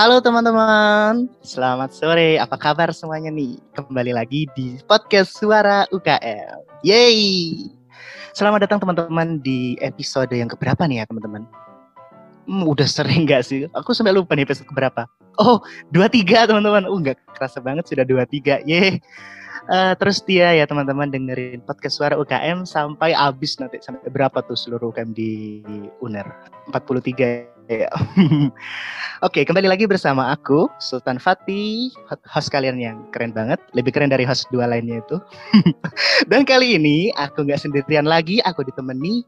Halo teman-teman, selamat sore. Apa kabar semuanya nih? Kembali lagi di podcast Suara UKM. Yeay! Selamat datang teman-teman di episode yang keberapa nih ya teman-teman? Hmm, udah sering gak sih? Aku sampai lupa nih episode keberapa. Oh, dua tiga teman-teman. Uh, nggak kerasa banget sudah dua tiga. Yeay! Uh, terus dia ya teman-teman dengerin podcast suara UKM sampai habis nanti sampai berapa tuh seluruh UKM di UNER 43 Ya. Oke, kembali lagi bersama aku, Sultan Fatih, host kalian yang keren banget, lebih keren dari host dua lainnya itu. Dan kali ini aku nggak sendirian lagi, aku ditemani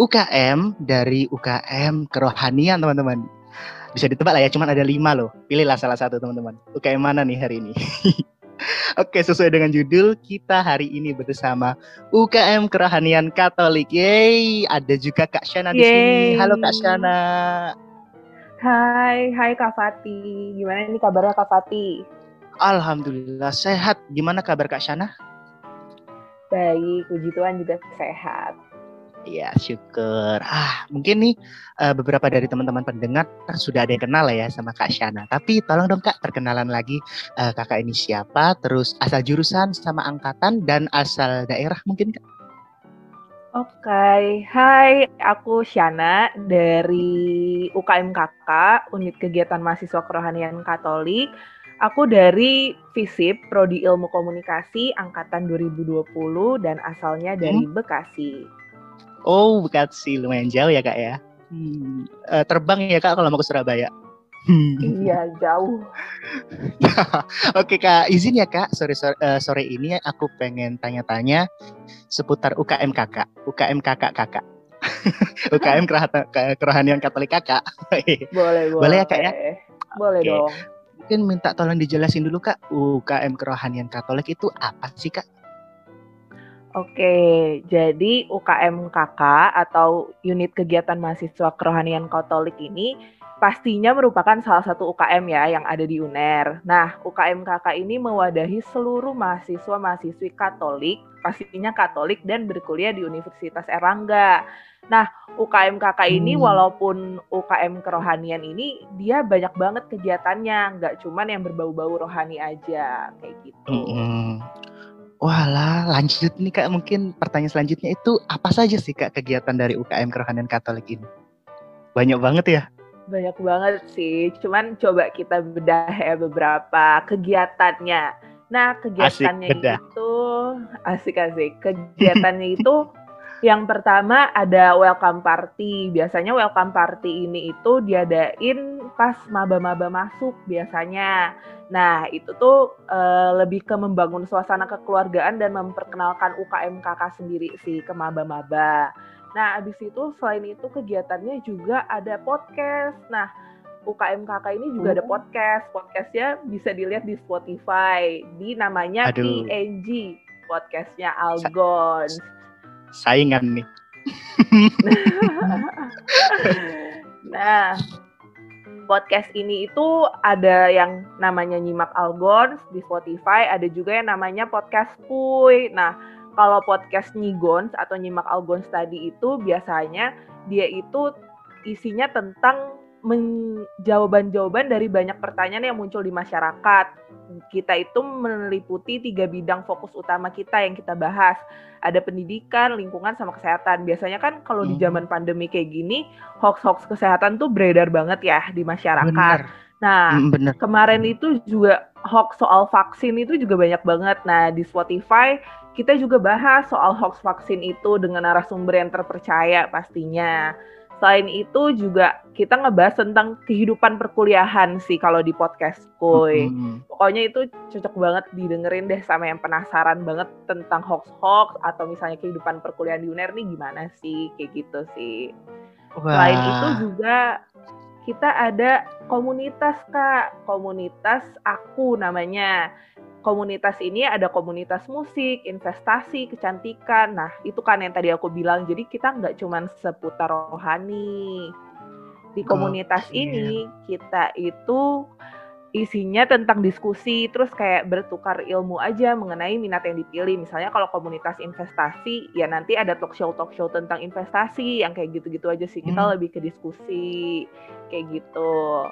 UKM dari UKM Kerohanian, teman-teman. Bisa ditebak lah ya, cuman ada lima loh. Pilihlah salah satu, teman-teman. UKM mana nih hari ini? Oke, sesuai dengan judul, kita hari ini bersama UKM Kerohanian Katolik. Yeay, ada juga Kak Shana di sini. Halo Kak Shana. Hai, hai Kak Fati. Gimana nih kabarnya Kak Fati? Alhamdulillah sehat. Gimana kabar Kak Shana? Baik, puji Tuhan juga sehat. Iya, syukur. Ah, mungkin nih uh, beberapa dari teman-teman pendengar sudah ada yang kenal ya sama Kak Shana. Tapi tolong dong Kak, perkenalan lagi uh, kakak ini siapa, terus asal jurusan sama angkatan dan asal daerah mungkin Kak. Oke, okay. hai, aku Shana dari UKM KK, Unit Kegiatan Mahasiswa Kerohanian Katolik. Aku dari FISIP, Prodi Ilmu Komunikasi, Angkatan 2020, dan asalnya dari hmm? Bekasi. Oh, Bekasi lumayan jauh ya kak ya. Hmm, uh, terbang ya kak kalau mau ke Surabaya. iya jauh. Oke kak, izin ya kak. Sore sore, uh, sore ini aku pengen tanya-tanya seputar UKM kakak, UKM kakak kakak. UKM kerohanian Katolik kakak. boleh boleh. Boleh ya kak ya. Boleh okay. dong. Mungkin minta tolong dijelasin dulu kak, UKM kerohanian Katolik itu apa sih kak? Oke, jadi UKM KK atau Unit Kegiatan Mahasiswa Kerohanian Katolik ini pastinya merupakan salah satu UKM ya yang ada di UNER. Nah, UKM KK ini mewadahi seluruh mahasiswa-mahasiswi Katolik, pastinya Katolik dan berkuliah di Universitas Erlangga. Nah, UKM KK ini hmm. walaupun UKM kerohanian ini dia banyak banget kegiatannya, nggak cuman yang berbau-bau rohani aja kayak gitu. Hmm. Walah, lanjut nih Kak, mungkin pertanyaan selanjutnya itu apa saja sih Kak kegiatan dari UKM Kerohanian Katolik ini? Banyak banget ya? Banyak banget sih, cuman coba kita bedah ya beberapa kegiatannya. Nah, kegiatannya asik, itu asik-asik. Kegiatannya itu yang pertama ada welcome party. Biasanya welcome party ini itu diadain pas maba-maba masuk biasanya. Nah, itu tuh uh, lebih ke membangun suasana kekeluargaan dan memperkenalkan UKM kakak sendiri sih ke maba-maba. Nah, abis itu selain itu kegiatannya juga ada podcast. Nah, UKM kakak ini juga ada oh. podcast. Podcastnya bisa dilihat di Spotify. Di namanya Aduh. PNG. Podcastnya Algon. Sa saingan nih. nah, podcast ini itu ada yang namanya nyimak Algons di Spotify, ada juga yang namanya podcast Puy. Nah, kalau podcast Nyigons atau nyimak Algons tadi itu biasanya dia itu isinya tentang jawaban-jawaban dari banyak pertanyaan yang muncul di masyarakat. Kita itu meliputi tiga bidang fokus utama kita yang kita bahas. Ada pendidikan, lingkungan, sama kesehatan. Biasanya kan kalau hmm. di zaman pandemi kayak gini, hoax-hoax kesehatan tuh beredar banget ya di masyarakat. Bener. Nah, hmm, Bener. kemarin itu juga hoax soal vaksin itu juga banyak banget. Nah, di Spotify kita juga bahas soal hoax vaksin itu dengan narasumber yang terpercaya pastinya. Selain itu juga kita ngebahas tentang kehidupan perkuliahan sih kalau di podcast Kuy. Mm-hmm. Pokoknya itu cocok banget didengerin deh sama yang penasaran banget tentang hoax-hoax atau misalnya kehidupan perkuliahan di UNER nih gimana sih kayak gitu sih. Wah. Selain itu juga kita ada komunitas Kak, komunitas aku namanya komunitas ini ada komunitas musik, investasi, kecantikan. Nah, itu kan yang tadi aku bilang. Jadi kita nggak cuma seputar rohani. Di komunitas okay. ini kita itu isinya tentang diskusi, terus kayak bertukar ilmu aja mengenai minat yang dipilih. Misalnya kalau komunitas investasi, ya nanti ada talk show talk show tentang investasi yang kayak gitu-gitu aja sih. Kita hmm. lebih ke diskusi kayak gitu.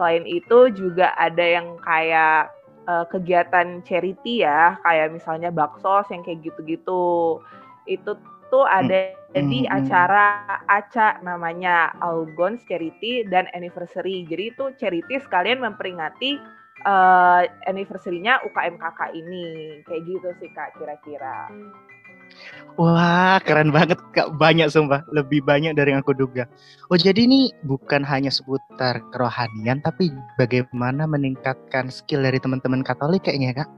Selain itu juga ada yang kayak uh, kegiatan charity ya, kayak misalnya bakso yang kayak gitu-gitu. Itu tuh ada hmm. di hmm. acara ACA namanya Algons Charity dan Anniversary. Jadi itu charity sekalian memperingati uh, anniversary-nya UKMKK ini. Kayak gitu sih Kak kira-kira. Wah, keren banget Kak. Banyak sumpah, lebih banyak dari yang aku duga. Oh, jadi ini bukan hanya seputar kerohanian tapi bagaimana meningkatkan skill dari teman-teman Katolik kayaknya, Kak.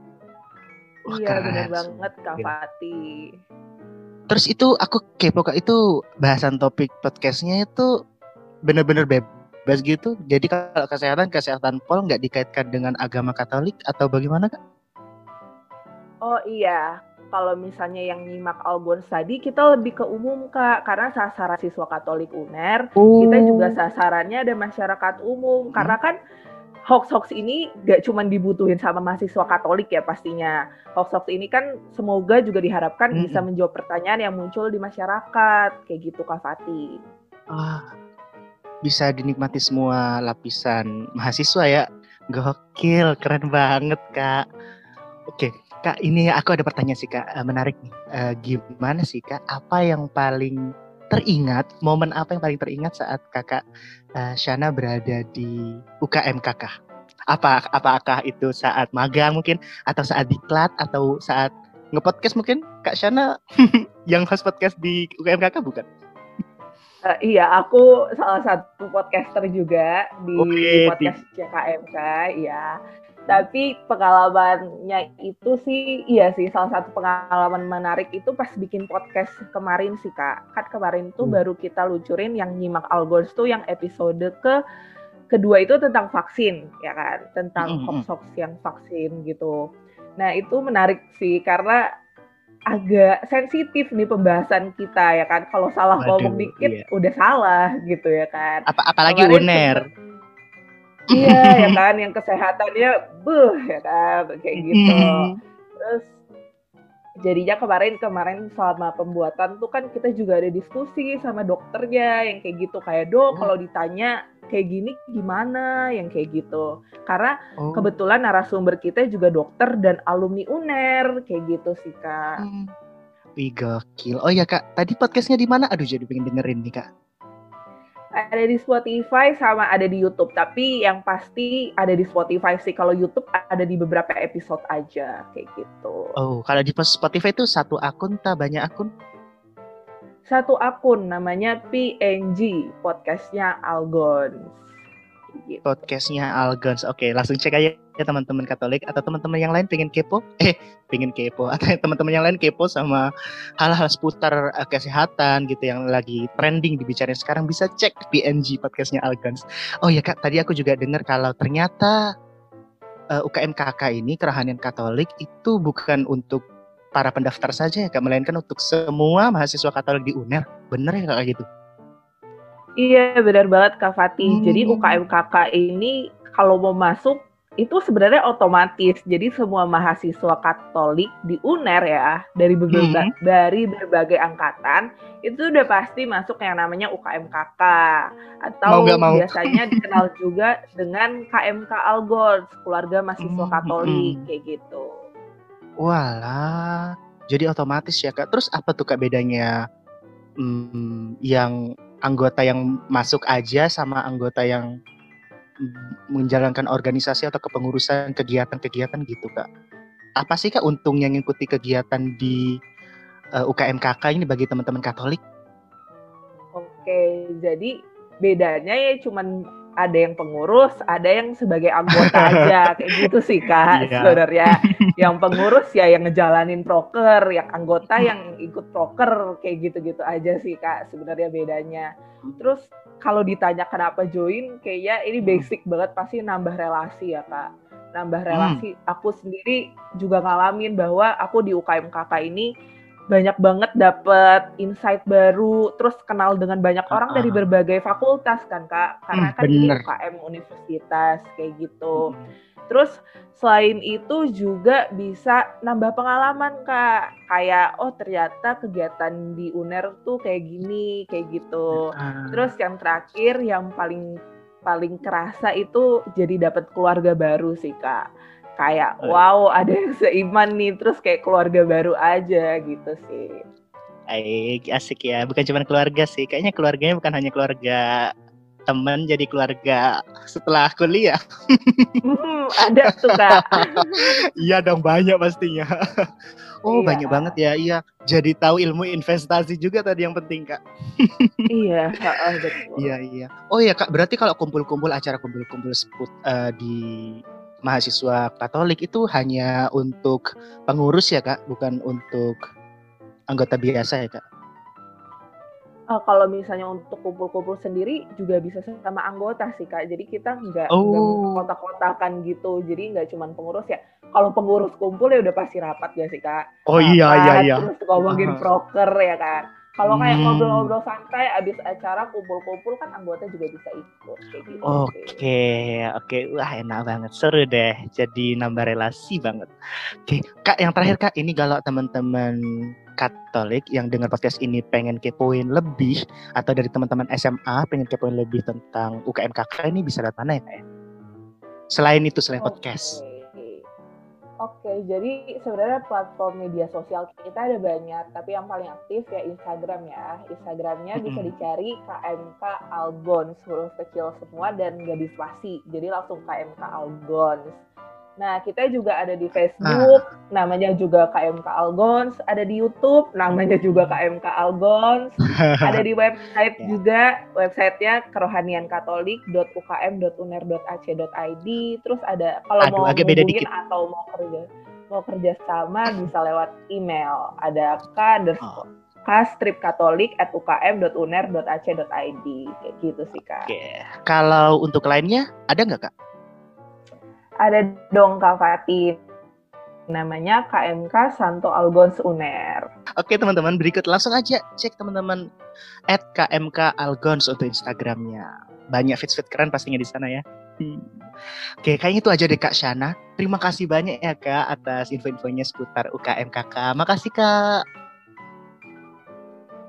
Wah, iya, benar banget Kak Fatih. Terus itu aku kepo Kak, itu bahasan topik podcastnya itu benar-benar bebas gitu. Jadi kalau kesehatan, kesehatan Pol nggak dikaitkan dengan agama Katolik atau bagaimana Kak? Oh iya, kalau misalnya yang nyimak Algon tadi kita lebih ke umum kak karena sasaran siswa Katolik UNER oh. kita juga sasarannya ada masyarakat umum hmm. karena kan hoax-hoax ini gak cuma dibutuhin sama mahasiswa Katolik ya pastinya. Hoax-hoax ini kan semoga juga diharapkan hmm. bisa menjawab pertanyaan yang muncul di masyarakat kayak gitu Kak Fatih. Ah, bisa dinikmati semua lapisan mahasiswa ya. Gokil, keren banget Kak. Oke, Kak, ini aku ada pertanyaan sih Kak, uh, menarik nih. Uh, gimana sih Kak, apa yang paling teringat, momen apa yang paling teringat saat Kakak uh, Shana berada di UKM Kakak? Apa apakah itu saat magang mungkin atau saat diklat atau saat ngepodcast mungkin Kak Shana yang host podcast di UKM Kakak bukan? Uh, iya, aku salah satu podcaster juga di okay, podcast di... CKMK, ya. Tapi pengalamannya itu sih, iya sih salah satu pengalaman menarik itu pas bikin podcast kemarin sih kak. Kan kemarin tuh hmm. baru kita lucurin yang nyimak Algors tuh yang episode ke kedua itu tentang vaksin ya kan, tentang hmm. hmm, hmm. hoax-hoax yang vaksin gitu. Nah itu menarik sih karena agak sensitif nih pembahasan kita ya kan. Kalau salah Waduh, ngomong dikit iya. udah salah gitu ya kan. Apa apalagi Kemarin UNER iya ya kan yang kesehatannya buh ya kan kayak gitu terus jadinya kemarin kemarin selama pembuatan tuh kan kita juga ada diskusi sama dokternya yang kayak gitu kayak dok hmm. kalau ditanya kayak gini gimana yang kayak gitu karena oh. kebetulan narasumber kita juga dokter dan alumni UNER kayak gitu sih kak. Hmm. Wih gokil. Oh ya kak, tadi podcastnya di mana? Aduh jadi pengen dengerin nih kak ada di Spotify sama ada di YouTube. Tapi yang pasti ada di Spotify sih. Kalau YouTube ada di beberapa episode aja kayak gitu. Oh, kalau di Spotify itu satu akun tak banyak akun? Satu akun namanya PNG podcastnya Algons gitu. podcastnya Algons. Oke, langsung cek aja ya teman-teman Katolik atau teman-teman yang lain pengen kepo, eh pengen kepo atau teman-teman yang lain kepo sama hal-hal seputar uh, kesehatan gitu yang lagi trending dibicarain sekarang bisa cek PNG podcastnya Algons. Oh ya kak, tadi aku juga dengar kalau ternyata uh, eh, UKM KK ini kerohanian Katolik itu bukan untuk para pendaftar saja ya kak, melainkan untuk semua mahasiswa Katolik di UNER. Bener ya kak gitu? Iya benar banget Kak Fatih. Hmm. Jadi UKM KK ini kalau mau masuk itu sebenarnya otomatis. Jadi semua mahasiswa Katolik di UNER ya dari berbagai hmm. dari berbagai angkatan itu udah pasti masuk yang namanya UKM KK atau mau mau. biasanya dikenal juga dengan KMK Algor, keluarga mahasiswa hmm. Katolik hmm. kayak gitu. Walah, jadi otomatis ya Kak. Terus apa tuh Kak bedanya hmm, yang anggota yang masuk aja sama anggota yang menjalankan organisasi atau kepengurusan kegiatan-kegiatan gitu kak. Apa sih kak untungnya ngikuti kegiatan di uh, eh, UKMKK ini bagi teman-teman Katolik? Oke, jadi bedanya ya cuman ada yang pengurus, ada yang sebagai anggota aja kayak gitu sih kak yeah. sebenarnya. yang pengurus ya yang ngejalanin proker, yang anggota yang ikut proker kayak gitu-gitu aja sih kak sebenarnya bedanya. Terus kalau ditanya kenapa join, kayaknya ini hmm. basic banget pasti nambah relasi ya kak. Nambah relasi. Hmm. Aku sendiri juga ngalamin bahwa aku di UKM kakak ini banyak banget dapet insight baru, terus kenal dengan banyak orang uh, dari berbagai fakultas kan kak, karena hmm, kan bener. di UKM universitas kayak gitu. Hmm. Terus selain itu juga bisa nambah pengalaman kak, kayak oh ternyata kegiatan di UNER tuh kayak gini, kayak gitu. Uh. Terus yang terakhir yang paling paling kerasa itu jadi dapat keluarga baru sih kak kayak wow ada yang seiman nih terus kayak keluarga baru aja gitu sih Baik, asik ya. Bukan cuma keluarga sih. Kayaknya keluarganya bukan hanya keluarga teman jadi keluarga setelah kuliah. Hmm, ada tuh kak. iya dong banyak pastinya. oh iya. banyak banget ya. Iya. Jadi tahu ilmu investasi juga tadi yang penting kak. iya. Iya iya. Oh iya kak. Berarti kalau kumpul-kumpul acara kumpul-kumpul uh, di mahasiswa Katolik itu hanya untuk pengurus ya kak, bukan untuk anggota biasa ya kak? Uh, kalau misalnya untuk kumpul-kumpul sendiri juga bisa sama anggota sih kak. Jadi kita nggak oh. kotak-kotakan gitu. Jadi nggak cuma pengurus ya. Kalau pengurus kumpul ya udah pasti rapat ya sih kak. Oh rapat, iya iya iya. Terus ngomongin uh. proker ya kan. Kalau kayak hmm. ngobrol-ngobrol santai abis acara kumpul-kumpul kan anggota juga bisa ikut gitu. Oke, okay, oke. Okay. Wah, enak banget. Seru deh. Jadi nambah relasi banget. Oke, okay. Kak, yang terakhir Kak, ini kalau teman-teman Katolik yang dengar podcast ini pengen kepoin lebih atau dari teman-teman SMA pengen kepoin lebih tentang UKMKK ini bisa lihat mana ya, Kak ya? Selain itu, selain okay. podcast. Oke, okay, jadi sebenarnya platform media sosial kita ada banyak, tapi yang paling aktif ya Instagram ya. Instagramnya mm-hmm. bisa dicari KMK Algons, huruf kecil semua dan gak dispasi. Jadi langsung KMK Algons. Nah, kita juga ada di Facebook, ah. namanya juga KMK Algons, ada di YouTube, namanya juga KMK Algons, ada di website yeah. juga, websitenya kerohaniankatolik.ukm.uner.ac.id, terus ada kalau Aduh, mau hubungin atau mau kerja mau kerja sama bisa lewat email, ada k underscore oh. strip katolik at ukm.uner.ac.id kayak gitu sih kak. Oke, kalau untuk lainnya ada nggak kak? Ada dong Kak Fatin namanya KMK Santo Algons Uner. Oke teman-teman berikut langsung aja cek teman-teman at KMK Algons untuk Instagramnya. Banyak fit-fit keren pastinya di sana ya. Hmm. Oke, kayaknya itu aja deh Kak Shana. Terima kasih banyak ya Kak atas info-infonya seputar UKMKK. Makasih Kak.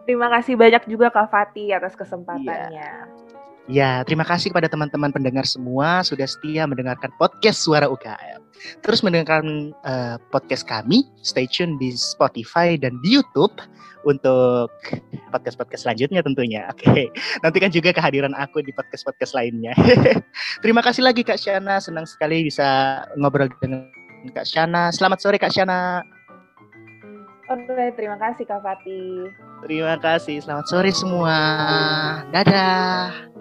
Terima kasih banyak juga Kak Fati atas kesempatannya. Yeah. Ya, terima kasih kepada teman-teman pendengar semua sudah setia mendengarkan podcast Suara UKM. Terus mendengarkan uh, podcast kami, stay tune di Spotify dan di YouTube untuk podcast-podcast selanjutnya tentunya. Oke, okay. nantikan juga kehadiran aku di podcast-podcast lainnya. terima kasih lagi Kak Shana, senang sekali bisa ngobrol dengan Kak Shana. Selamat sore Kak Shana. Oke, terima kasih Kak Fatih. Terima kasih, selamat sore semua. Dadah.